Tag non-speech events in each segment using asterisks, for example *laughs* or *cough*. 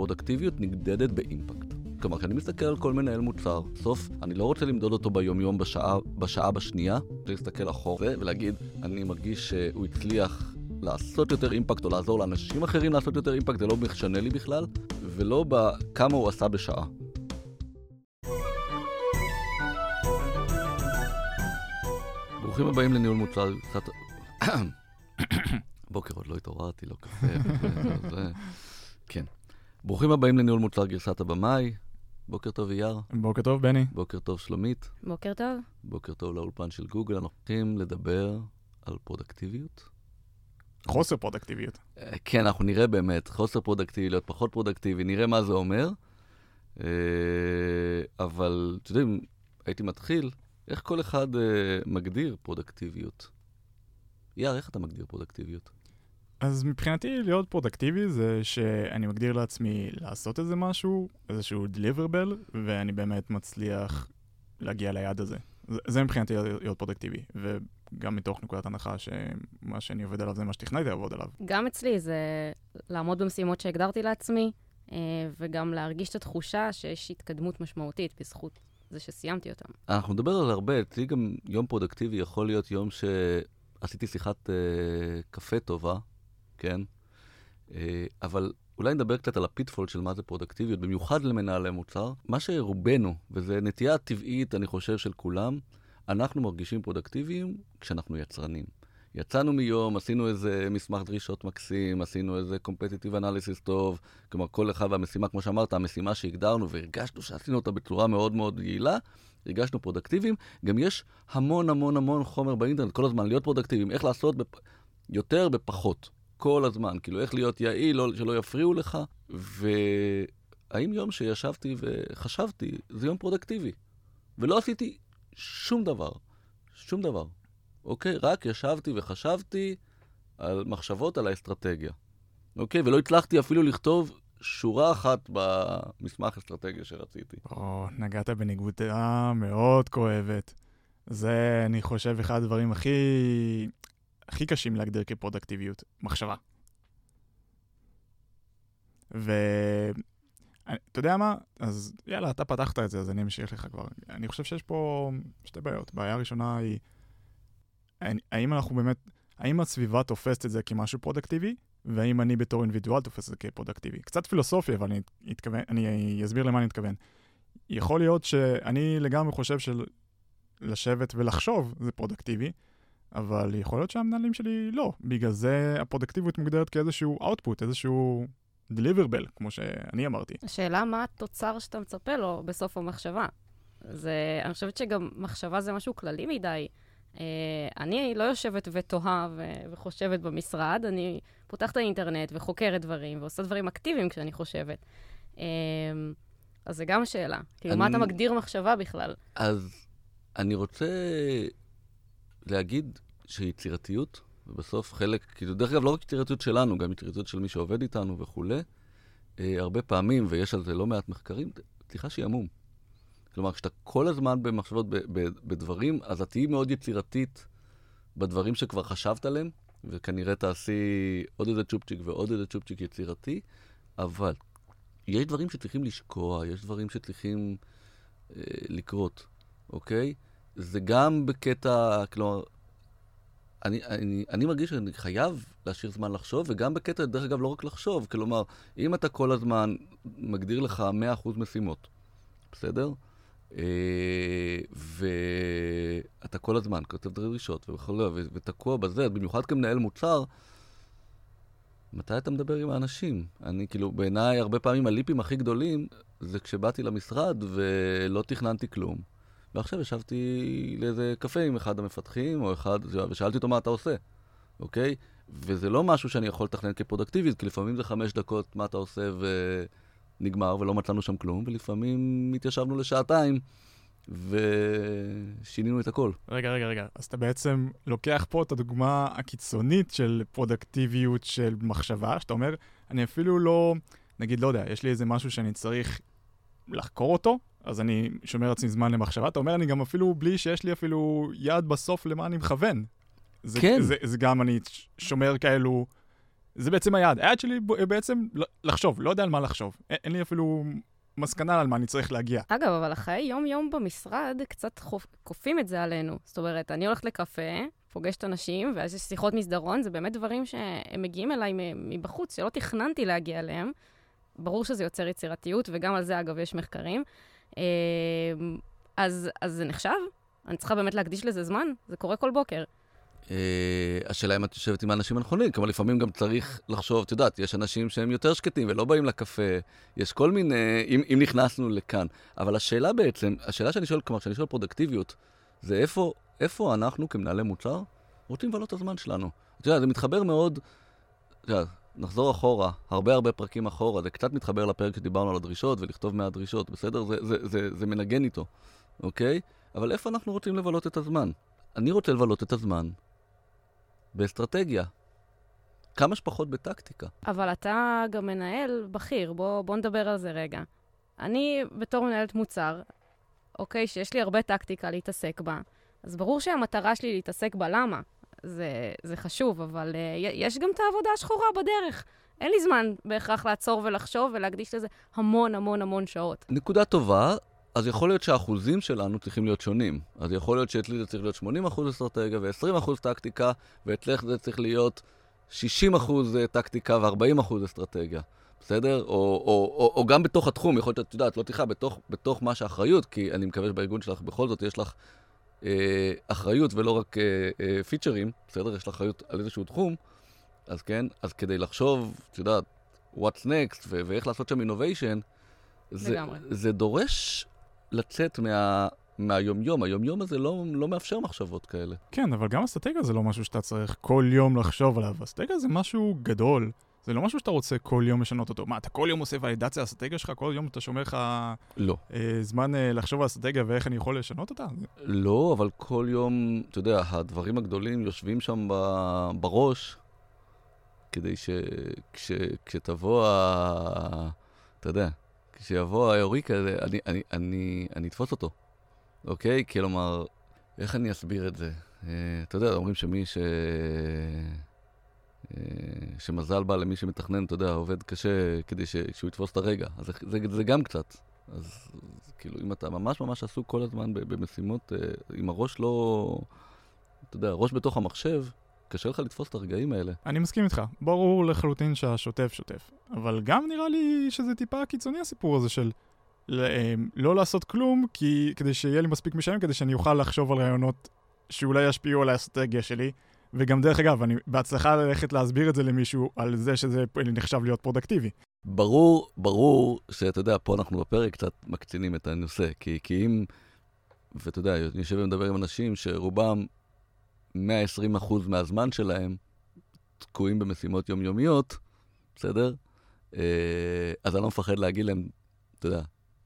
שפרודקטיביות נמדדת באימפקט. כלומר, כשאני מסתכל על כל מנהל מוצר, בסוף אני לא רוצה למדוד אותו ביומיום בשעה, בשעה בשנייה, רוצה להסתכל אחורה ולהגיד, אני מרגיש שהוא הצליח לעשות יותר אימפקט או לעזור לאנשים אחרים לעשות יותר אימפקט, זה לא משנה לי בכלל, ולא בכמה הוא עשה בשעה. ברוכים הבאים לניהול מוצר, קצת... *coughs* בוקר עוד לא התעוררתי, לא קפה, זה... כן. ברוכים הבאים לניהול מוצר גרסת הבמאי. בוקר טוב אייר. בוקר טוב בני. בוקר טוב שלומית. בוקר טוב. בוקר טוב לאולפן של גוגל. אנחנו הולכים לדבר על פרודקטיביות. חוסר פרודקטיביות. אה, כן, אנחנו נראה באמת, חוסר פרודקטיבי, להיות פחות פרודקטיבי, נראה מה זה אומר. אה, אבל, אתם יודעים, הייתי מתחיל, איך כל אחד אה, מגדיר פרודקטיביות? יאיר, איך אתה מגדיר פרודקטיביות? אז מבחינתי להיות פרודקטיבי זה שאני מגדיר לעצמי לעשות איזה משהו, איזשהו deliverable, ואני באמת מצליח להגיע ליעד הזה. זה, זה מבחינתי להיות פרודקטיבי, וגם מתוך נקודת הנחה שמה שאני עובד עליו זה מה שתכננתי לעבוד עליו. גם אצלי זה לעמוד במשימות שהגדרתי לעצמי, אה, וגם להרגיש את התחושה שיש התקדמות משמעותית בזכות זה שסיימתי אותם. אנחנו נדבר על הרבה, אצלי גם יום פרודקטיבי יכול להיות יום שעשיתי שיחת אה, קפה טובה, כן? אה, אבל אולי נדבר קצת על ה-pitfall של מה זה פרודקטיביות, במיוחד למנהלי מוצר. מה שרובנו, וזו נטייה טבעית, אני חושב, של כולם, אנחנו מרגישים פרודקטיביים כשאנחנו יצרנים. יצאנו מיום, עשינו איזה מסמך דרישות מקסים, עשינו איזה competitive analysis טוב, כלומר כל אחד והמשימה, כמו שאמרת, המשימה שהגדרנו והרגשנו שעשינו אותה בצורה מאוד מאוד יעילה, הרגשנו פרודקטיביים. גם יש המון המון המון חומר באינטרנט, כל הזמן להיות פרודקטיביים, איך לעשות בפ... יותר בפחות. כל הזמן, כאילו איך להיות יעיל, לא, שלא יפריעו לך, והאם יום שישבתי וחשבתי, זה יום פרודקטיבי, ולא עשיתי שום דבר, שום דבר, אוקיי? רק ישבתי וחשבתי על מחשבות על האסטרטגיה, אוקיי? ולא הצלחתי אפילו לכתוב שורה אחת במסמך אסטרטגיה שרציתי. או, נגעת בניגודה מאוד כואבת. זה, אני חושב, אחד הדברים הכי הכי קשים להגדיר כפרודקטיביות, מחשבה. ואתה יודע מה? אז יאללה, אתה פתחת את זה, אז אני אמשיך לך כבר. אני חושב שיש פה שתי בעיות. בעיה ראשונה היא, האם אנחנו באמת, האם הסביבה תופסת את זה כמשהו פרודקטיבי, והאם אני בתור אינדיבידואל תופס את זה כפרודקטיבי. קצת פילוסופי, אבל אני, אתכוון, אני אסביר למה אני מתכוון. יכול להיות שאני לגמרי חושב של לשבת ולחשוב זה פרודקטיבי, אבל יכול להיות שהמנהלים שלי לא. בגלל זה הפרודקטיביות מוגדרת כאיזשהו output, איזשהו deliverable, כמו שאני אמרתי. השאלה מה התוצר שאתה מצפה לו בסוף המחשבה. זה, אני חושבת שגם מחשבה זה משהו כללי מדי. Uh, אני לא יושבת ותוהה ו- וחושבת במשרד, אני פותחת האינטרנט וחוקרת דברים ועושה דברים אקטיביים כשאני חושבת. Uh, אז זה גם השאלה. כאילו, אני... מה אתה מגדיר מחשבה בכלל? אז אני רוצה להגיד שיצירתיות, ובסוף חלק, כאילו, דרך אגב, לא רק יצירתיות שלנו, גם יצירתיות של מי שעובד איתנו וכולי, אה, הרבה פעמים, ויש על זה לא מעט מחקרים, סליחה שיעמום. כלומר, כשאתה כל הזמן במחשבות, ב, ב, בדברים, אז את תהיי מאוד יצירתית בדברים שכבר חשבת עליהם, וכנראה תעשי עוד איזה צ'ופצ'יק ועוד איזה צ'ופצ'יק יצירתי, אבל יש דברים שצריכים לשקוע, יש דברים שצריכים אה, לקרות, אוקיי? זה גם בקטע, כלומר, אני, אני, אני מרגיש שאני חייב להשאיר זמן לחשוב, וגם בקטע, דרך אגב, לא רק לחשוב. כלומר, אם אתה כל הזמן מגדיר לך 100% משימות, בסדר? אה, ואתה כל הזמן כותב דרישות וכו', ותקוע בזה, במיוחד כמנהל מוצר, מתי אתה מדבר עם האנשים? אני, כאילו, בעיניי, הרבה פעמים הליפים הכי גדולים זה כשבאתי למשרד ולא תכננתי כלום. ועכשיו ישבתי לאיזה קפה עם אחד המפתחים, או אחד, ושאלתי אותו מה אתה עושה, אוקיי? וזה לא משהו שאני יכול לתכנן כפרודקטיבי, כי לפעמים זה חמש דקות מה אתה עושה ונגמר, ולא מצאנו שם כלום, ולפעמים התיישבנו לשעתיים. ושינינו את הכל. רגע, רגע, רגע. אז אתה בעצם לוקח פה את הדוגמה הקיצונית של פרודקטיביות של מחשבה, שאתה אומר, אני אפילו לא, נגיד, לא יודע, יש לי איזה משהו שאני צריך לחקור אותו, אז אני שומר לעצמי זמן למחשבה. אתה אומר, אני גם אפילו, בלי שיש לי אפילו יד בסוף למה אני מכוון. זה, כן. זה, זה גם, אני שומר כאלו זה בעצם היעד. היעד שלי בעצם לחשוב, לא יודע על מה לחשוב. אין, אין לי אפילו מסקנה על מה אני צריך להגיע. אגב, אבל החיי יום-יום במשרד קצת חופ... כופים את זה עלינו. זאת אומרת, אני הולכת לקפה, פוגשת אנשים, ואז יש שיחות מסדרון, זה באמת דברים שהם מגיעים אליי מבחוץ, שלא תכננתי להגיע אליהם. ברור שזה יוצר יצירתיות, וגם על זה, אגב, יש מחקרים. אה, אז, אז זה נחשב? אני צריכה באמת להקדיש לזה זמן? זה קורה כל בוקר. אה, השאלה אם את יושבת עם האנשים הנכונים, כלומר לפעמים גם צריך לחשוב, את יודעת, יש אנשים שהם יותר שקטים ולא באים לקפה, יש כל מיני, אם, אם נכנסנו לכאן. אבל השאלה בעצם, השאלה שאני שואל, כלומר, כשאני שואל פרודקטיביות, זה איפה, איפה אנחנו כמנהלי מוצר רוצים לבלות את הזמן שלנו. את יודעת, זה מתחבר מאוד, את יודעת, נחזור אחורה, הרבה הרבה פרקים אחורה, זה קצת מתחבר לפרק שדיברנו על הדרישות ולכתוב מהדרישות, בסדר? זה, זה, זה, זה מנגן איתו, אוקיי? אבל איפה אנחנו רוצים לבלות את הזמן? אני רוצה לבלות את הזמן באסטרטגיה. כמה שפחות בטקטיקה. אבל אתה גם מנהל בכיר, בוא, בוא נדבר על זה רגע. אני בתור מנהלת מוצר, אוקיי, שיש לי הרבה טקטיקה להתעסק בה, אז ברור שהמטרה שלי להתעסק בה, למה? זה, זה חשוב, אבל uh, יש גם את העבודה השחורה בדרך. אין לי זמן בהכרח לעצור ולחשוב ולהקדיש לזה המון המון המון שעות. נקודה טובה, אז יכול להיות שהאחוזים שלנו צריכים להיות שונים. אז יכול להיות שאצלי זה צריך להיות 80% אסטרטגיה ו-20% טקטיקה, ואצלך זה צריך להיות 60% טקטיקה ו-40% אסטרטגיה. בסדר? או, או, או, או גם בתוך התחום, יכול להיות שאת יודעת, לא תיכה, בתוך, בתוך מה שאחריות, כי אני מקווה שבארגון שלך בכל זאת יש לך אה, אחריות ולא רק אה, אה, פיצ'רים, בסדר? יש לך אחריות על איזשהו תחום, אז כן, אז כדי לחשוב, את יודעת, what's next ו- ואיך לעשות שם innovation, זה, לגמרי. זה דורש לצאת מה, מהיומיום. היומיום הזה לא, לא מאפשר מחשבות כאלה. כן, אבל גם אסטרטגיה זה לא משהו שאתה צריך כל יום לחשוב עליו. אסטרטגיה זה משהו גדול. זה לא משהו שאתה רוצה כל יום לשנות אותו. מה, אתה כל יום עושה ולידציה לאסטרטגיה שלך? כל יום אתה שומר לך לא. אה, זמן אה, לחשוב על אסטרטגיה ואיך אני יכול לשנות אותה? לא, אבל כל יום, אתה יודע, הדברים הגדולים יושבים שם ב- בראש, כדי ש... כש... ה... אתה יודע, כשיבוא האיוריקה, הזה, אני, אני, אני, אני אתפוס אותו, אוקיי? כלומר, איך אני אסביר את זה? אה, אתה יודע, אומרים שמי ש... אה, שמזל בא למי שמתכנן, אתה יודע, עובד קשה כדי ש... שהוא יתפוס את הרגע. אז זה, זה, זה גם קצת. אז, אז כאילו, אם אתה ממש ממש עסוק כל הזמן במשימות, אה, עם הראש לא... אתה יודע, ראש בתוך המחשב, קשה לך לתפוס את הרגעים האלה. אני מסכים איתך. ברור לחלוטין שהשוטף שוטף. אבל גם נראה לי שזה טיפה קיצוני הסיפור הזה של אה, לא לעשות כלום, כי, כדי שיהיה לי מספיק משלם, כדי שאני אוכל לחשוב על רעיונות שאולי ישפיעו על האסטרטגיה שלי. וגם דרך אגב, אני בהצלחה ללכת להסביר את זה למישהו על זה שזה נחשב להיות פרודקטיבי. ברור, ברור שאתה יודע, פה אנחנו בפרק קצת מקצינים את הנושא, כי, כי אם, ואתה יודע, אני יושב ומדבר עם אנשים שרובם 120% מהזמן שלהם תקועים במשימות יומיומיות, בסדר? אה, אז אני לא מפחד להגיד להם, אתה יודע,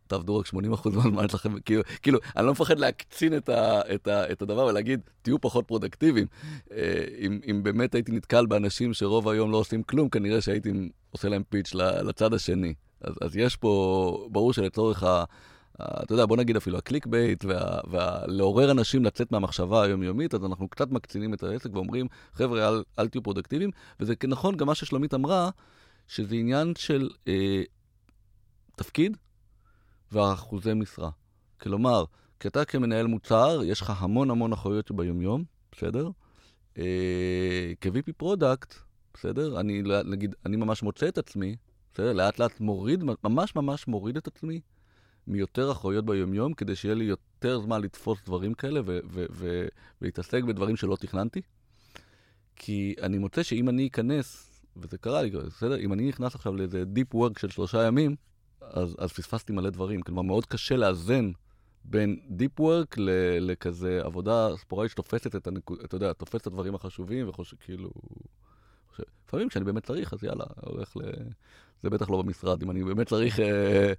תעבדו רק 80% מהזמן שלכם, כאילו, כאילו, אני לא מפחד להקצין את, ה, את, ה, את הדבר ולהגיד, תהיו פחות פרודקטיביים. אה, אם, אם באמת הייתי נתקל באנשים שרוב היום לא עושים כלום, כנראה שהייתי עושה להם פיץ' לצד השני. אז, אז יש פה, ברור שלצורך. ה- אתה יודע, בוא נגיד אפילו ה-clickbait, ולעורר אנשים לצאת מהמחשבה היומיומית, אז אנחנו קצת מקצינים את העסק ואומרים, חבר'ה, אל, אל תהיו פרודקטיביים. וזה נכון, גם מה ששלומית אמרה, שזה עניין של אה, תפקיד ואחוזי משרה. כלומר, כי אתה כמנהל מוצר, יש לך המון המון אחריות ביומיום, בסדר? אה, כ-VP product, בסדר? אני, נגיד, אני ממש מוצא את עצמי, בסדר? לאט לאט מוריד, ממש ממש מוריד את עצמי מיותר אחריות ביומיום, כדי שיהיה לי יותר זמן לתפוס דברים כאלה ולהתעסק בדברים שלא תכננתי. כי אני מוצא שאם אני אכנס, וזה קרה לי, בסדר? אם אני נכנס עכשיו לאיזה Deep Work של שלושה ימים, אז, אז פספסתי מלא דברים. כלומר, מאוד קשה לאזן בין Work ל- לכזה עבודה ספורדית שתופסת את, הנקוד, אתה יודע, תופסת את הדברים החשובים, וחושב, כאילו... לפעמים כשאני באמת צריך, אז יאללה, הולך ל... זה בטח לא במשרד. אם אני באמת צריך אה,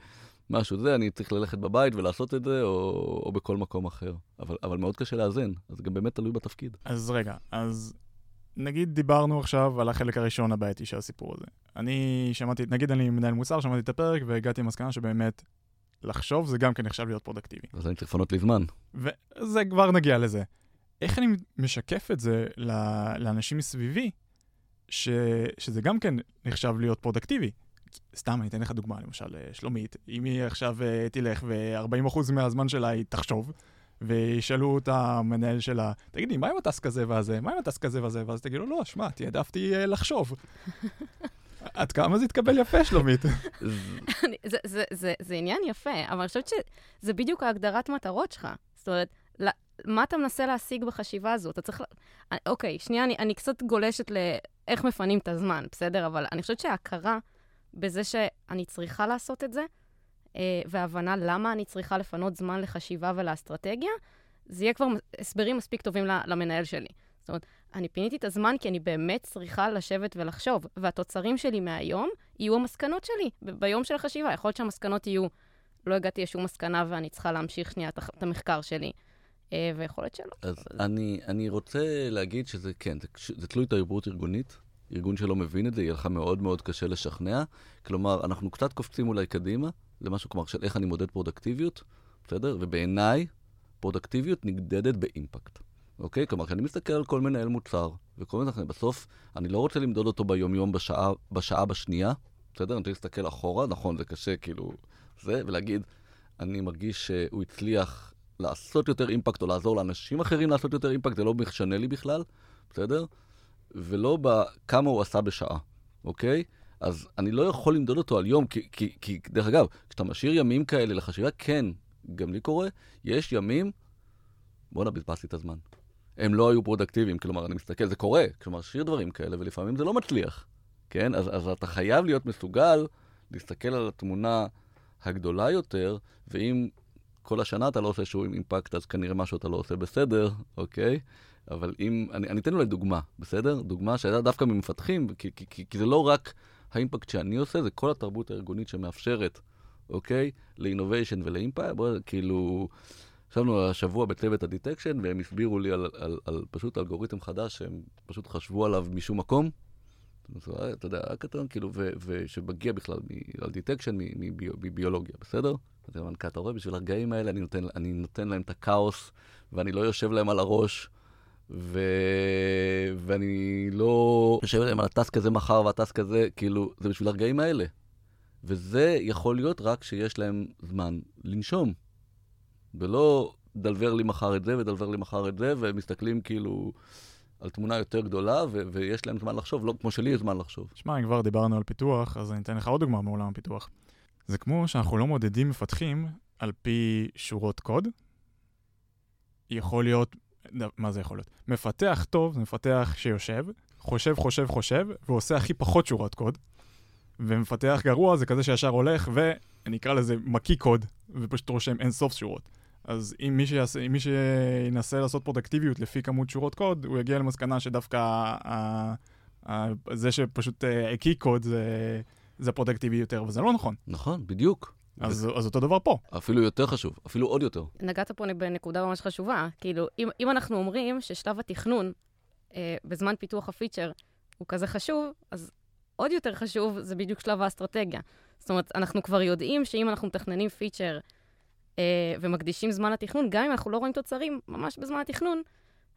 משהו זה, אני צריך ללכת בבית ולעשות את זה, או, או בכל מקום אחר. אבל, אבל מאוד קשה לאזן, אז זה גם באמת תלוי בתפקיד. אז רגע, אז נגיד דיברנו עכשיו על החלק הראשון הבעייתי של הסיפור הזה. אני שמעתי, נגיד אני מנהל מוצר, שמעתי את הפרק והגעתי למסקנה שבאמת לחשוב זה גם כן נחשב להיות פרודקטיבי. אז אני צריך לפנות לי זמן. וזה כבר נגיע לזה. איך אני משקף את זה לאנשים מסביבי, ש, שזה גם כן נחשב להיות פרודקטיבי. סתם, אני אתן לך דוגמה, למשל, אה, שלומית, אם היא עכשיו אה, תלך ו-40% מהזמן שלה היא תחשוב, וישאלו את המנהל שלה, תגידי, מה עם הטסק הזה והזה? מה עם הטסק הזה והזה? ואז תגיד לו, לא, שמע, תעדפתי אה, לחשוב. *laughs* עד כמה זה יתקבל יפה, שלומית? *laughs* זה- זה- זה- זה עניין יפה, אבל אני חושבת שזה בדיוק ההגדרת מטרות שלך. זאת אומרת, מה אתה מנסה להשיג בחשיבה הזו? אתה צריך... אה, אוקיי, שנייה, אני, אני קצת גולשת לאיך מפנים את הזמן, בסדר? אבל אני חושבת שההכרה בזה שאני צריכה לעשות את זה, והבנה למה אני צריכה לפנות זמן לחשיבה ולאסטרטגיה, זה יהיה כבר הסברים מספיק טובים למנהל שלי. זאת אומרת, אני פיניתי את הזמן כי אני באמת צריכה לשבת ולחשוב, והתוצרים שלי מהיום יהיו המסקנות שלי ביום של החשיבה. יכול להיות שהמסקנות יהיו, לא הגעתי לשום מסקנה ואני צריכה להמשיך שנייה את המחקר שלי, אה, ויכול להיות שלא. אז אני, אני רוצה להגיד שזה כן, זה, זה תלוי תרבות ארגונית. ארגון שלא מבין את זה, יהיה לך מאוד מאוד קשה לשכנע. כלומר, אנחנו קצת קופצים אולי קדימה, למשהו כלומר של איך אני מודד פרודקטיביות, בסדר? ובעיניי, פרודקטיביות נגדדת באימפקט, אוקיי? כלומר, כשאני מסתכל על כל מנהל מוצר, וכל מיני, בסוף, אני לא רוצה למדוד אותו ביומיום בשעה, בשעה בשנייה, בסדר? אני רוצה להסתכל אחורה, נכון, זה קשה, כאילו, זה, ולהגיד, אני מרגיש שהוא הצליח לעשות יותר אימפקט, או לעזור לאנשים אחרים לעשות יותר אימפקט, זה לא משנה לי בכלל, בסדר? ולא בכמה הוא עשה בשעה, אוקיי? אז אני לא יכול למדוד אותו על יום, כי, כי, כי דרך אגב, כשאתה משאיר ימים כאלה לחשיבה, כן, גם לי קורה, יש ימים, בוא'נה, בזבזתי את הזמן. הם לא היו פרודקטיביים, כלומר, אני מסתכל, זה קורה, כלומר, שיר דברים כאלה, ולפעמים זה לא מצליח, כן? אז, אז אתה חייב להיות מסוגל להסתכל על התמונה הגדולה יותר, ואם כל השנה אתה לא עושה משהו עם אימפקט, אז כנראה משהו אתה לא עושה בסדר, אוקיי? אבל אם, אני, אני אתן אולי דוגמה, בסדר? דוגמה שהייתה דווקא ממפתחים, כי, כי, כי, כי זה לא רק האימפקט שאני עושה, זה כל התרבות הארגונית שמאפשרת, אוקיי? ל-innovation ולאימפקט, כאילו, ישבנו השבוע בצוות ה-detection, והם הסבירו לי על, על, על פשוט אלגוריתם חדש שהם פשוט חשבו עליו משום מקום. אה, אתה יודע, הקטן, כאילו, ושמגיע בכלל על detection מביולוגיה, בסדר? אז המנכ"ל, אתה רואה, בשביל הרגעים האלה אני נותן, אני נותן להם את הכאוס, ואני לא יושב להם על הראש, ו... ואני לא יושב להם על ה-task הזה מחר וה-task הזה, כאילו, זה בשביל הרגעים האלה. וזה יכול להיות רק שיש להם זמן לנשום. ולא דלבר לי מחר את זה ודלבר לי מחר את זה, ומסתכלים כאילו על תמונה יותר גדולה, ו- ויש להם זמן לחשוב, לא כמו שלי יש זמן לחשוב. שמע, אם כבר דיברנו על פיתוח, אז אני אתן לך עוד דוגמה מעולם הפיתוח. זה כמו שאנחנו לא מודדים מפתחים על פי שורות קוד. יכול להיות, מה זה יכול להיות? מפתח טוב זה מפתח שיושב, חושב, חושב, חושב, ועושה הכי פחות שורות קוד. ומפתח גרוע זה כזה שישר הולך, ואני אקרא לזה מקיא קוד, ופשוט רושם אין סוף שורות. אז אם מי, שיעשה, אם מי שינסה לעשות פרודקטיביות לפי כמות שורות קוד, הוא יגיע למסקנה שדווקא ה- ה- זה שפשוט אה, הקיא קוד זה, זה פרודקטיבי יותר, וזה לא נכון. נכון, בדיוק. אז, אז אותו דבר פה. אפילו יותר חשוב, אפילו עוד יותר. נגעת פה בנקודה ממש חשובה. כאילו, אם, אם אנחנו אומרים ששלב התכנון אה, בזמן פיתוח הפיצ'ר הוא כזה חשוב, אז עוד יותר חשוב זה בדיוק שלב האסטרטגיה. זאת אומרת, אנחנו כבר יודעים שאם אנחנו מתכננים פיצ'ר אה, ומקדישים זמן לתכנון, גם אם אנחנו לא רואים תוצרים ממש בזמן התכנון,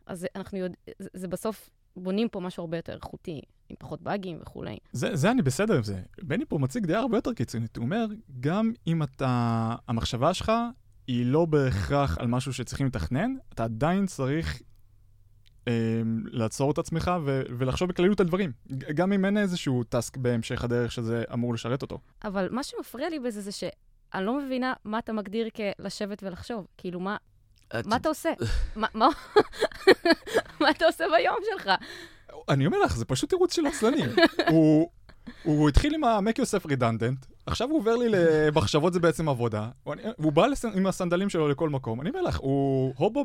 אז אנחנו יודעים, זה, זה בסוף בונים פה משהו הרבה יותר איכותי, עם פחות באגים וכולי. זה, זה אני בסדר עם זה. בני פה מציג דעה הרבה יותר קיצונית. הוא אומר, גם אם אתה, המחשבה שלך היא לא בהכרח על משהו שצריכים לתכנן, אתה עדיין צריך אה, לעצור את עצמך ו- ולחשוב בכלליות על דברים. גם אם אין איזשהו טאסק בהמשך הדרך שזה אמור לשרת אותו. אבל מה שמפריע לי בזה זה שאני לא מבינה מה אתה מגדיר כלשבת ולחשוב. כאילו, מה, מה אתה עושה? *laughs* מה, מה, *laughs* מה אתה עושה ביום שלך? אני אומר לך, זה פשוט תירוץ של עצלני. *laughs* הוא, הוא התחיל עם ה-make yourself redundant, עכשיו הוא עובר לי למחשבות זה בעצם עבודה, הוא, בא לס, עם הסנדלים שלו לכל מקום, אני אומר לך, הוא הובו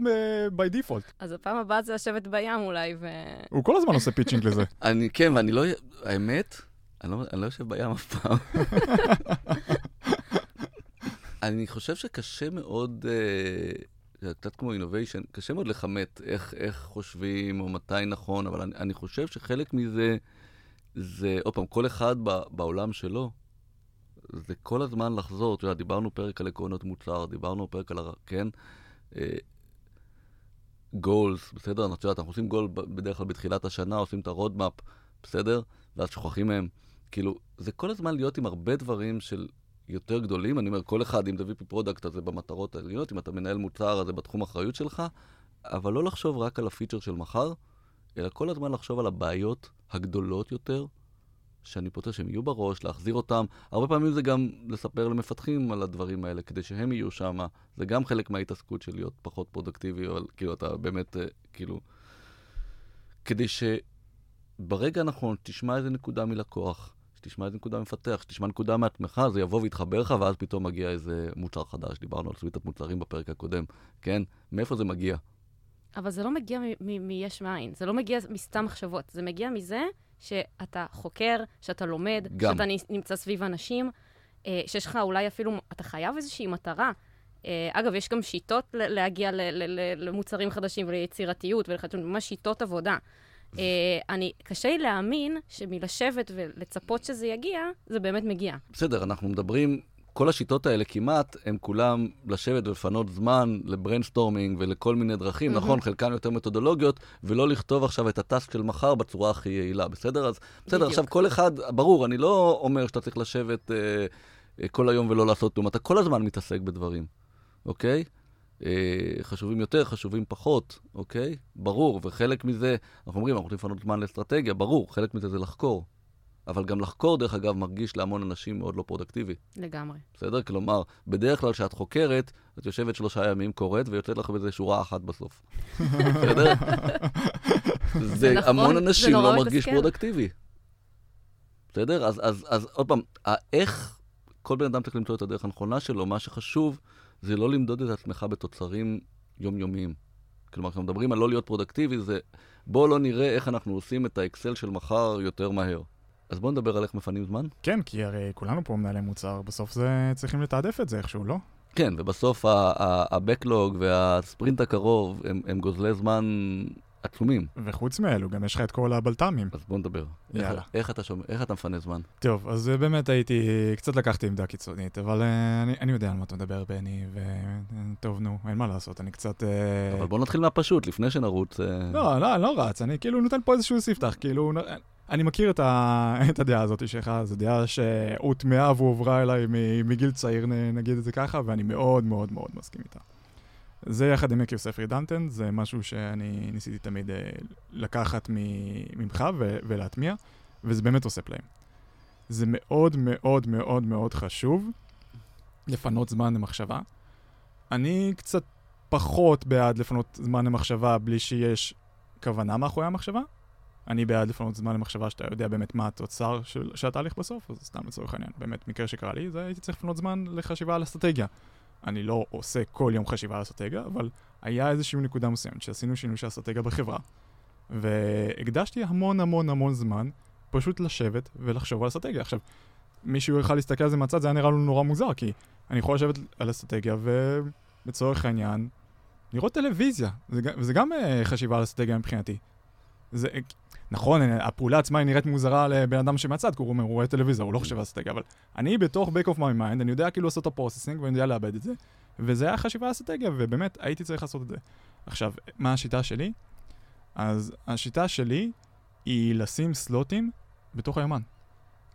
by default, אז הפעם הבאה זה לשבת בים אולי, ו... הוא כל הזמן עושה pitching לזה. *laughs* אני, כן, ואני לא, האמת, אני לא, אני לא יושב בים אף פעם. אני חושב שקשה מאוד, זה קצת כמו innovation, קשה מאוד לכמת איך, איך חושבים או מתי נכון, אבל אני, אני חושב שחלק מזה, זה, עוד פעם, כל אחד ב, בעולם שלו, זה כל הזמן לחזור, אתה יודע, דיברנו פרק על עקרונות מוצר, דיברנו פרק על, כן, goals, בסדר? את יודעת, אנחנו עושים גול בדרך כלל בתחילת השנה, עושים את ה-roadmap, בסדר? ואז שוכחים מהם. כאילו, זה כל הזמן להיות עם הרבה דברים של יותר גדולים. אני אומר, כל אחד, אם VP product, אז זה במטרות העליונות, אם אתה מנהל מוצר, אז זה בתחום האחריות שלך, אבל לא לחשוב רק על הפיצ'ר של מחר, אלא כל הזמן לחשוב על הבעיות הגדולות יותר, שאני פותר שהם יהיו בראש, להחזיר אותם. הרבה פעמים זה גם לספר למפתחים על הדברים האלה, כדי שהם יהיו שם. זה גם חלק מההתעסקות של להיות פחות פרודקטיבי, אבל כאילו, אתה באמת, אה, כאילו... כדי שברגע הנכון תשמע איזה נקודה מלקוח, שתשמע איזה נקודה מפתח, שתשמע נקודה מעצמך, זה יבוא ויתחבר לך, ואז פתאום מגיע איזה מוצר חדש. דיברנו על סוויטת מוצרים בפרק הקודם, כן? מאיפה זה מגיע? אבל זה לא מגיע מיש מאין, זה לא מגיע מסתם מחשבות, זה מגיע מזה שאתה חוקר, שאתה לומד, גם. שאתה נמצא סביב אנשים, אה, שיש לך אולי אפילו, אתה חייב איזושהי מטרה. אה, אגב, יש גם שיטות להגיע למוצרים חדשים וליצירתיות ולחדשנות, ממש שיטות עבודה. אה, אני, קשה לי להאמין שמלשבת ולצפות שזה יגיע, זה באמת מגיע. בסדר, אנחנו מדברים כל השיטות האלה כמעט, הם כולם לשבת ולפנות זמן ל-brainstorming ולכל מיני דרכים, mm-hmm. נכון, חלקן יותר מתודולוגיות, ולא לכתוב עכשיו את ה-task של מחר בצורה הכי יעילה, בסדר? אז בסדר, בדיוק. עכשיו כל אחד, ברור, אני לא אומר שאתה צריך לשבת אה, אה, כל היום ולא לעשות כלום, אתה כל הזמן מתעסק בדברים, אוקיי? אה, חשובים יותר, חשובים פחות, אוקיי? ברור, וחלק מזה, אנחנו אומרים, אנחנו רוצים לפנות זמן לאסטרטגיה, ברור, חלק מזה זה לחקור. אבל גם לחקור, דרך אגב, מרגיש להמון אנשים מאוד לא פרודקטיבי. לגמרי. בסדר? כלומר, בדרך כלל כשאת חוקרת, את יושבת שלושה ימים, קוראת, ויוצאת לך בזה שורה אחת בסוף. בסדר? *laughs* זה נכון, המון אנשים לא מרגיש פרודקטיבי. בסדר? אז, אז, אז עוד פעם, איך כל בן אדם צריך למצוא את הדרך הנכונה שלו, מה שחשוב זה לא למדוד את עצמך בתוצרים יומיומיים. כלומר, כשאנחנו מדברים על לא להיות פרודקטיבי, זה בואו לא נראה איך אנחנו עושים את האקסל של מחר יותר מהר. אז בואו נדבר על איך מפנים זמן. כן, כי הרי כולנו פה מנהלי מוצר, בסוף זה צריכים לתעדף את זה איכשהו, לא? כן, ובסוף ה-Backlog והספרינט הקרוב הם, הם גוזלי זמן עצומים. וחוץ מאלו, גם יש לך את כל הבלת"מים. אז בוא נדבר. יאללה. איך, איך, אתה שומע, איך אתה מפנה זמן? טוב, אז באמת הייתי, קצת לקחתי עמדה קיצונית, אבל uh, אני, אני יודע על מה אתה מדבר, בני, וטוב, נו, אין מה לעשות, אני קצת... אבל בוא נתחיל מהפשוט, לפני שנרוץ... לא, לא, לא רץ, אני כאילו נותן פה איזשהו ספתח, כאילו... אני מכיר את, ה... *laughs* את הדעה הזאת שלך, זו דעה שהוטמעה והועברה אליי מגיל צעיר, נגיד את זה ככה, ואני מאוד מאוד מאוד מסכים איתה. זה יחד עם עקב ספר דנטן, זה משהו שאני ניסיתי תמיד אה, לקחת ממך ולהטמיע, וזה באמת עושה פלאים. זה מאוד מאוד מאוד מאוד חשוב לפנות זמן למחשבה. אני קצת פחות בעד לפנות זמן למחשבה בלי שיש כוונה מאחורי המחשבה. אני בעד לפנות זמן למחשבה שאתה יודע באמת מה התוצר של, של התהליך בסוף, אז סתם לצורך העניין, באמת מקרה שקרה לי, זה הייתי צריך לפנות זמן לחשיבה על אסטרטגיה. אני לא עושה כל יום חשיבה על אסטרטגיה, אבל היה איזושהי נקודה מסוימת שעשינו שינוי של אסטרטגיה בחברה, והקדשתי המון המון המון זמן פשוט לשבת ולחשוב על אסטרטגיה. עכשיו, מישהו יוכל להסתכל על זה מהצד, זה היה נראה לנו נורא מוזר, כי אני יכול לשבת על אסטרטגיה ולצורך העניין, לראות טלוויזיה, וזה גם uh, חשיבה על אסטרטגיה מבחינתי. זה, נכון, הפעולה עצמה היא נראית מוזרה לבן אדם שמהצד, כי הוא אומר, הוא רואה טלוויזיה, הוא לא חושב על אסטרטגיה, אבל אני בתוך back of my mind, אני יודע כאילו לעשות את ה processing ואני יודע לעבד את זה, וזה היה חשיבה אסטרטגיה, ובאמת הייתי צריך לעשות את זה. עכשיו, מה השיטה שלי? אז השיטה שלי היא לשים slotים בתוך היומן.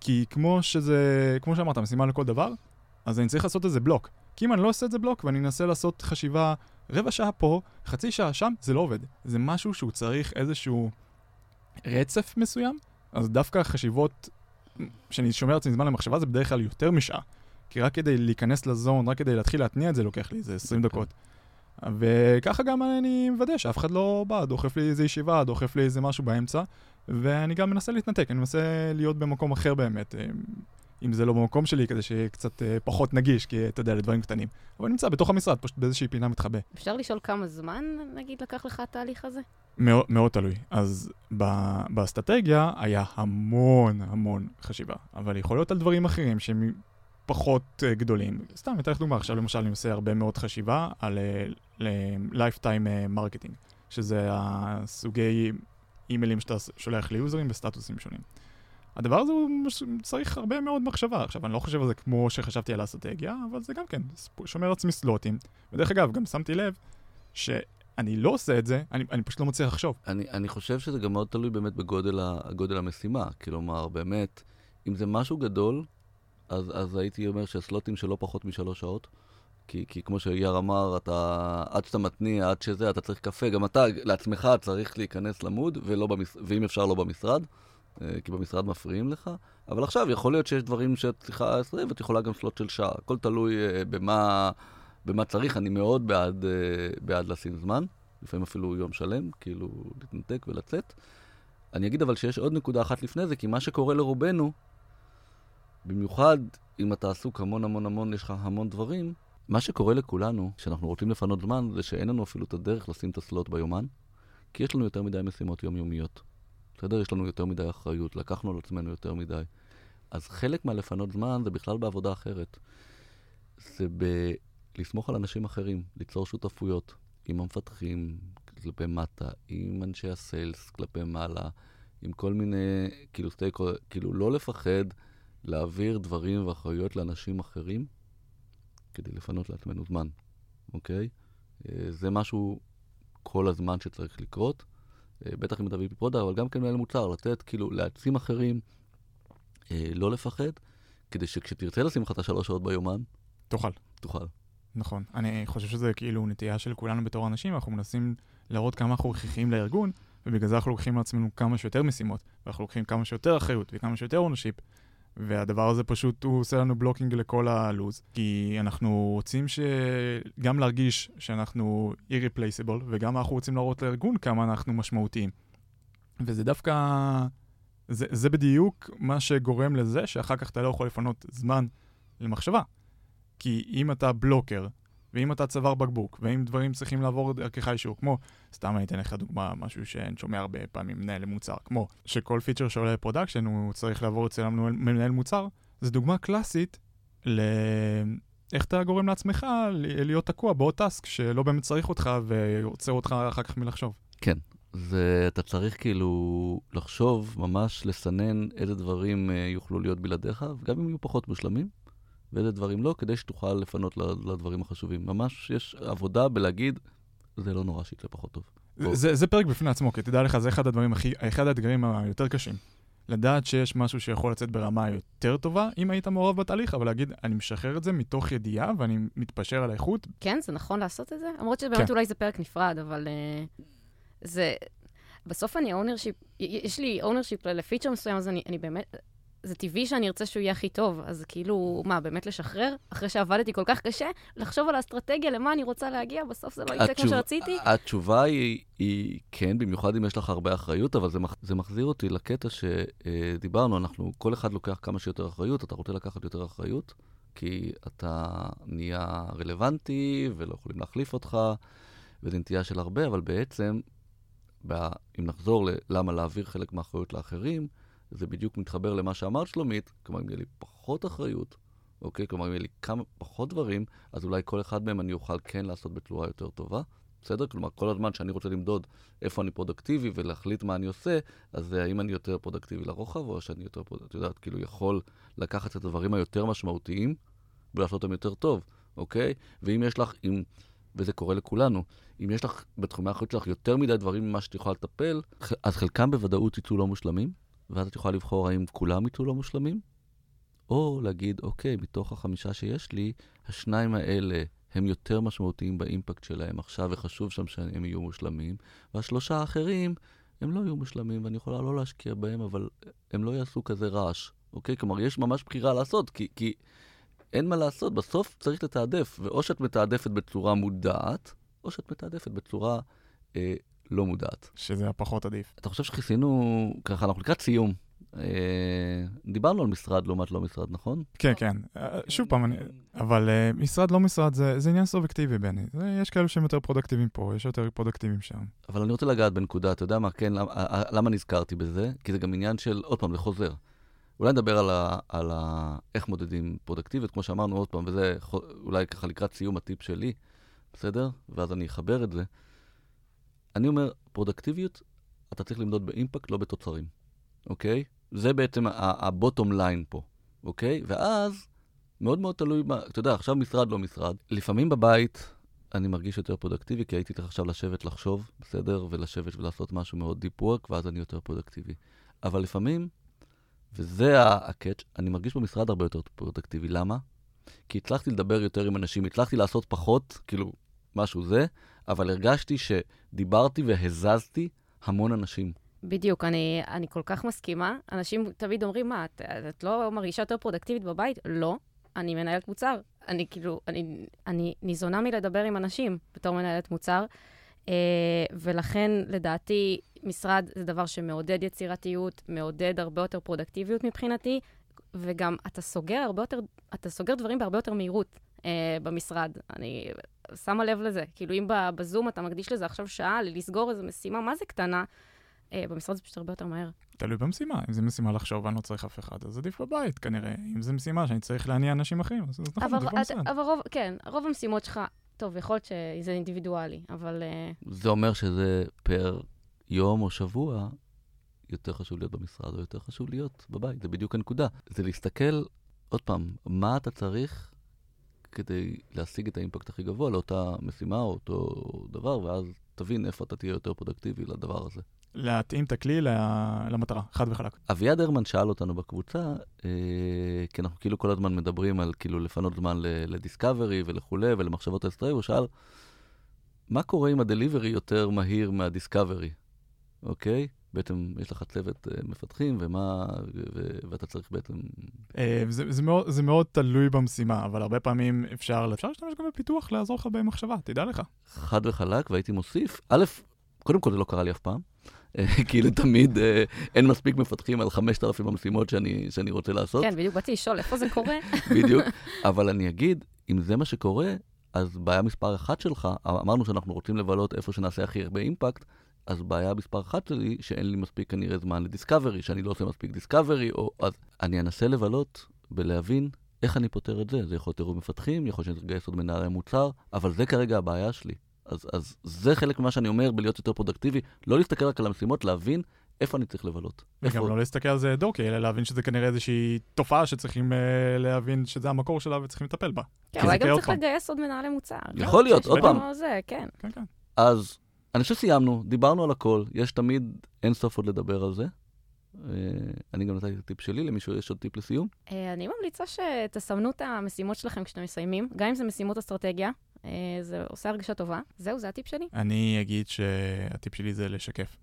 כי כמו שזה, כמו שאמרת, משימה לכל דבר, אז אני צריך לעשות את זה בלוק. כי אם אני לא עושה את זה בלוק ואני אנסה לעשות חשיבה רבע שעה פה, חצי שעה שם, זה לא עובד. זה משהו שהוא צריך איזשהו... רצף מסוים, אז דווקא החשיבות שאני שומר לעצמי זמן למחשבה זה בדרך כלל יותר משעה. כי רק כדי להיכנס לזון, רק כדי להתחיל להתניע את זה לוקח לי איזה 20 אוקיי. דקות. וככה גם אני מוודא שאף אחד לא בא, דוחף לי איזה ישיבה, דוחף לי איזה משהו באמצע, ואני גם מנסה להתנתק, אני מנסה להיות במקום אחר באמת. אם זה לא במקום שלי, כדי שיהיה קצת אה, פחות נגיש, כי אתה יודע, לדברים קטנים. אבל נמצא בתוך המשרד, פשוט באיזושהי פינה מתחבא. אפשר לשאול כמה זמן, נגיד, לקח לך התהליך הזה? מאוד, מאוד תלוי. אז באסטרטגיה היה המון המון חשיבה, אבל יכול להיות על דברים אחרים שהם פחות uh, גדולים. סתם, אתן לך דוגמה, עכשיו למשל אני עושה הרבה מאוד חשיבה על uh, lifetime uh, marketing, שזה הסוגי אימיילים שאתה שולח ליוזרים בסטטוסים שונים. הדבר הזה הוא צריך הרבה מאוד מחשבה. עכשיו, אני לא חושב על זה כמו שחשבתי על האסטרטגיה, אבל זה גם כן, שומר לעצמי סלוטים. ודרך אגב, גם שמתי לב ש... אני לא עושה את זה, אני, אני פשוט לא מצליח לחשוב. אני, אני חושב שזה גם מאוד תלוי באמת בגודל ה, המשימה. כלומר, באמת, אם זה משהו גדול, אז, אז הייתי אומר שסלוטים של לא פחות משלוש שעות. כי, כי כמו שאייר אמר, אתה, עד שאתה מתניע, עד שזה, אתה צריך קפה. גם אתה לעצמך צריך להיכנס למוד, ולא במש... ואם אפשר לא במשרד, כי במשרד מפריעים לך. אבל עכשיו יכול להיות שיש דברים שאת צריכה 20, ואת יכולה גם סלוט של שעה. הכל תלוי uh, במה, במה צריך. אני מאוד בעד, uh, בעד לשים זמן, לפעמים אפילו יום שלם, כאילו להתנתק ולצאת. אני אגיד אבל שיש עוד נקודה אחת לפני זה, כי מה שקורה לרובנו, במיוחד אם אתה עסוק המון המון המון, יש לך המון דברים, מה שקורה לכולנו, כשאנחנו רוצים לפנות זמן, זה שאין לנו אפילו את הדרך לשים את הסלוט ביומן, כי יש לנו יותר מדי משימות יומיומיות. בסדר? יש לנו יותר מדי אחריות, לקחנו על עצמנו יותר מדי. אז חלק מהלפנות זמן זה בכלל בעבודה אחרת. זה ב... לסמוך על אנשים אחרים, ליצור שותפויות עם המפתחים כלפי מטה, עם אנשי הסיילס כלפי מעלה, עם כל מיני, כאילו סטייק, כאילו לא לפחד להעביר דברים ואחריות לאנשים אחרים כדי לפנות לעצמנו זמן, אוקיי? אה, זה משהו כל הזמן שצריך לקרות. אה, בטח אם אתה VP product, אבל גם כן מנהל מוצר, לתת, כאילו, להעצים אחרים, אה, לא לפחד, כדי שכשתרצה לשים לך את השלוש שעות ביומן, תוכל. תוכל. נכון. אני חושב שזה כאילו נטייה של כולנו בתור אנשים, אנחנו מנסים להראות כמה אנחנו הכרחיים לארגון, ובגלל זה אנחנו לוקחים על עצמנו כמה שיותר משימות, ואנחנו לוקחים כמה שיותר אחריות וכמה שיותר ownership, והדבר הזה פשוט, הוא עושה לנו blocking לכל הלו"ז, כי אנחנו רוצים ש... גם להרגיש שאנחנו irreplaceable, וגם אנחנו רוצים להראות לארגון כמה אנחנו משמעותיים. וזה דווקא... זה, זה בדיוק מה שגורם לזה שאחר כך אתה לא יכול לפנות זמן למחשבה. כי אם אתה blocker, ואם אתה צוואר בקבוק, ואם דברים צריכים לעבור דרכך אישור, כמו, סתם אני אתן לך דוגמה, משהו שאני שומע הרבה פעמים מנהל מוצר, כמו שכל פיצ'ר שעולה ל production הוא צריך לעבור אצל מנהל מוצר, זו דוגמה קלאסית ל... איך אתה גורם לעצמך להיות תקוע בעוד טאסק שלא באמת צריך אותך ועוצר אותך אחר כך מלחשוב. כן, זה, אתה צריך כאילו לחשוב, ממש לסנן איזה דברים uh, יוכלו להיות בלעדיך, וגם אם יהיו פחות מושלמים, ואיזה דברים לא, כדי שתוכל לפנות לדברים החשובים. ממש יש עבודה בלהגיד, זה לא נורא שיצא פחות טוב. זה, זה פרק בפני עצמו, כי תדע לך, זה אחד הדברים הכי, אחד האתגרים היותר קשים. לדעת שיש משהו שיכול לצאת ברמה יותר טובה, אם היית מעורב בתהליך, אבל להגיד, אני משחרר את זה מתוך ידיעה ואני מתפשר על האיכות. כן, זה נכון לעשות את זה? למרות שבאמת כן. אולי זה פרק נפרד, אבל uh, זה... בסוף אני ownership, יש לי ownership לפיצ'ר מסוים, אז אני, אני באמת, זה טבעי שאני ארצה שהוא יהיה הכי טוב. אז כאילו, מה, באמת לשחרר? אחרי שעבדתי כל כך קשה, לחשוב על האסטרטגיה, למה אני רוצה להגיע, בסוף זה לא יצא כמו שרציתי? התשובה היא, היא כן, במיוחד אם יש לך הרבה אחריות, אבל זה, מח, זה מחזיר אותי לקטע שדיברנו, אנחנו, כל אחד לוקח כמה שיותר אחריות, אתה רוצה לקחת יותר אחריות, כי אתה נהיה רלוונטי ולא יכולים להחליף אותך, וזה נטייה של הרבה, אבל בעצם, אם נחזור ללמה להעביר חלק מהאחריות לאחרים, זה בדיוק מתחבר למה שאמרת שלומית, כלומר, אם יהיה לי פחות אחריות, אוקיי? כלומר, אם יהיה לי כמה פחות דברים, אז אולי כל אחד מהם אני אוכל כן לעשות בצורה יותר טובה. בסדר? כלומר, כל הזמן שאני רוצה למדוד איפה אני פרודקטיבי ולהחליט מה אני עושה, אז האם אני יותר פרודקטיבי לרוחב, או שאני יותר את יודעת, כאילו יכול לקחת את הדברים היותר משמעותיים ולעשות אותם יותר טוב, אוקיי? ואם יש לך, אם, וזה קורה לכולנו, אם יש לך בתחומי האחריות שלך יותר מדי דברים ממה שאת יכולה לטפל, אז חלקם בוודאות יצאו לא מושלמים, ואז את יכולה לבחור האם כולם יצאו לא מושלמים, או להגיד, אוקיי, מתוך החמישה שיש לי, השניים האלה הם יותר משמעותיים באימפקט שלהם עכשיו, וחשוב שם שהם יהיו מושלמים, והשלושה האחרים, הם לא יהיו מושלמים, ואני יכולה לא להשקיע בהם, אבל הם לא יעשו כזה רעש, אוקיי? כלומר, יש ממש בחירה לעשות, כי, כי אין מה לעשות, בסוף צריך לתעדף, ואו שאת מתעדפת בצורה מודעת, או שאת מתעדפת בצורה אה, לא מודעת. שזה הפחות עדיף. אתה חושב שכיסינו, ככה, אנחנו לקראת סיום. אה, דיברנו על משרד לעומת לא משרד, נכון? כן, כן. אה, שוב פעם, אני, אבל אה, משרד לא משרד זה, זה עניין סובייקטיבי, בני. יש כאלו שהם יותר פרודקטיביים פה, יש יותר פרודקטיביים שם. אבל אני רוצה לגעת בנקודה, אתה יודע מה, כן, למה, למה נזכרתי בזה? כי זה גם עניין של, עוד פעם, זה חוזר. אולי נדבר על, ה, על ה, איך מודדים פרודקטיביות, כמו שאמרנו עוד פעם, וזה אולי ככה לקראת סיום הטיפ שלי, בסדר? ואז אני אחבר את זה. אני אומר, פרודקטיביות, אתה צריך למדוד ב impact, לא בתוצרים, אוקיי? זה בעצם ה bottom line פה, אוקיי? ואז, מאוד מאוד תלוי, מה, אתה יודע, עכשיו משרד לא משרד. לפעמים בבית, אני מרגיש יותר פרודקטיבי, כי הייתי צריך עכשיו לשבת לחשוב, בסדר? ולשבת ולעשות משהו מאוד deep work, ואז אני יותר פרודקטיבי. אבל לפעמים, וזה ה catch, אני מרגיש במשרד הרבה יותר פרודקטיבי. למה? כי הצלחתי לדבר יותר עם אנשים, הצלחתי לעשות פחות, כאילו, משהו זה, אבל הרגשתי שדיברתי והזזתי המון אנשים. בדיוק, אני, אני כל כך מסכימה. אנשים תמיד אומרים, מה, את, את לא מרגישה יותר פרודקטיבית בבית? לא, אני מנהלת מוצר. אני כאילו, אני, אני ניזונה מלדבר עם אנשים בתור מנהלת מוצר, אה, ולכן, לדעתי, משרד זה דבר שמעודד יצירתיות, מעודד הרבה יותר פרודקטיביות מבחינתי, וגם אתה סוגר הרבה יותר, אתה סוגר דברים בהרבה יותר מהירות במשרד. אני שמה לב לזה. כאילו, אם בזום אתה מקדיש לזה עכשיו שעה לסגור איזו משימה, מה זה קטנה? אה, במשרד זה פשוט הרבה יותר מהר. תלוי במשימה. אם זו משימה לחשוב ואני לא צריך אף אחד, אז עדיף בבית כנראה. אם זו משימה שאני צריך להניע אנשים אחרים, אז נכון, עדיף במשרד. אבל רוב, כן, רוב המשימות שלך, טוב, יכול להיות שזה אינדיבידואלי, אבל... אה, זה אומר שזה פר יום או שבוע, יותר חשוב להיות במשרד או יותר חשוב להיות בבית, זה בדיוק הנקודה. זה להסתכל, עוד פעם, מה אתה צריך כדי להשיג את האימפקט הכי גבוה לאותה משימה או אותו דבר, ואז תבין איפה אתה תהיה יותר פרודקטיבי לדבר הזה. להתאים את הכלי למטרה, חד וחלק. אביעד הרמן שאל אותנו בקבוצה, אה, כי אנחנו כאילו כל הזמן מדברים על כאילו לפנות זמן ל discovery וכולי ולמחשבות אסטרטגיות, הוא שאל, מה קורה אם ה delivery יותר מהיר מה discovery, אוקיי? בעצם יש לך צוות uh, מפתחים, ומה, ו, ואתה צריך בעצם... Uh, זה, זה, מאוד, זה מאוד תלוי במשימה, אבל הרבה פעמים אפשר, אפשר להשתמש גם בפיתוח, לעזור לך במחשבה, תדע לך. חד וחלק, והייתי מוסיף, א', קודם כל זה לא קרה לי אף פעם. אה, *laughs* כאילו תמיד אין מספיק מפתחים על 5,000 המשימות שאני, שאני רוצה לעשות. כן, בדיוק באתי לשאול איפה זה קורה. *laughs* בדיוק, אבל אני אגיד, אם זה מה שקורה, אז בעיה מספר אחת שלך, אמרנו שאנחנו רוצים לבלות איפה שנעשה הכי הרבה אימפקט, אז בעיה מספר אחת שלי, שאין לי מספיק כנראה זמן לדיסקאברי, שאני לא עושה מספיק דיסקאברי, או... אז אני אנסה לבלות בלהבין איך אני פותר את זה. זה יכול להיות ערב מפתחים, יכול להיות שאני לגייס עוד מנהלי מוצר, אבל זה כרגע הבעיה שלי. אז, אז זה חלק ממה שאני אומר בלהיות יותר פרודקטיבי, לא להסתכל רק על המשימות, להבין איפה אני צריך לבלות. וגם איפה... לא להסתכל על זה דווקאי, אלא להבין שזה כנראה איזושהי תופעה שצריכים uh, להבין שזה המקור שלה וצריכים לטפל בה. כן, אולי גם צריך לגייס עוד מנהלי מוצר. יכול להיות, עוד פעם. כן. כן, כן. אז אני חושב שסיימנו, דיברנו על הכל, יש תמיד אין סוף עוד לדבר על זה. אה, אני גם נתתי את הטיפ שלי, למישהו יש עוד טיפ לסיום? אה, אני ממליצה שתסמנו את המשימות שלכם כשאתם מסיימים, גם אם זה משימות אסטרטגיה, אה, זה עושה הרגשה טובה. זהו, זה הטיפ שלי. אני אגיד שהטיפ שלי זה לשקף.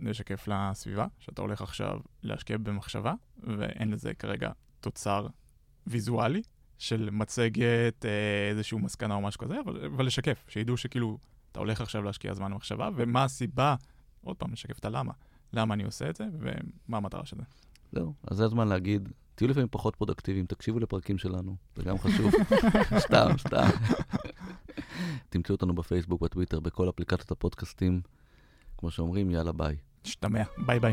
לשקף לסביבה, שאתה הולך עכשיו להשקיע במחשבה, ואין לזה כרגע תוצר ויזואלי של מצגת, איזשהו מסקנה או משהו כזה, אבל, אבל לשקף, שידעו שכאילו אתה הולך עכשיו להשקיע זמן במחשבה, ומה הסיבה, עוד פעם, לשקף את הלמה, למה אני עושה את זה, ומה המטרה של זה. זהו, אז זה הזמן להגיד, תהיו לפעמים פחות פרודקטיביים, תקשיבו לפרקים שלנו, זה גם חשוב. *laughs* סתם, סתם. תמצאו אותנו בפייסבוק, בטוויטר, בכל אפליקציות הפודקאסטים. כמו שאומרים, יאללה ביי. נשתמע, ביי ביי.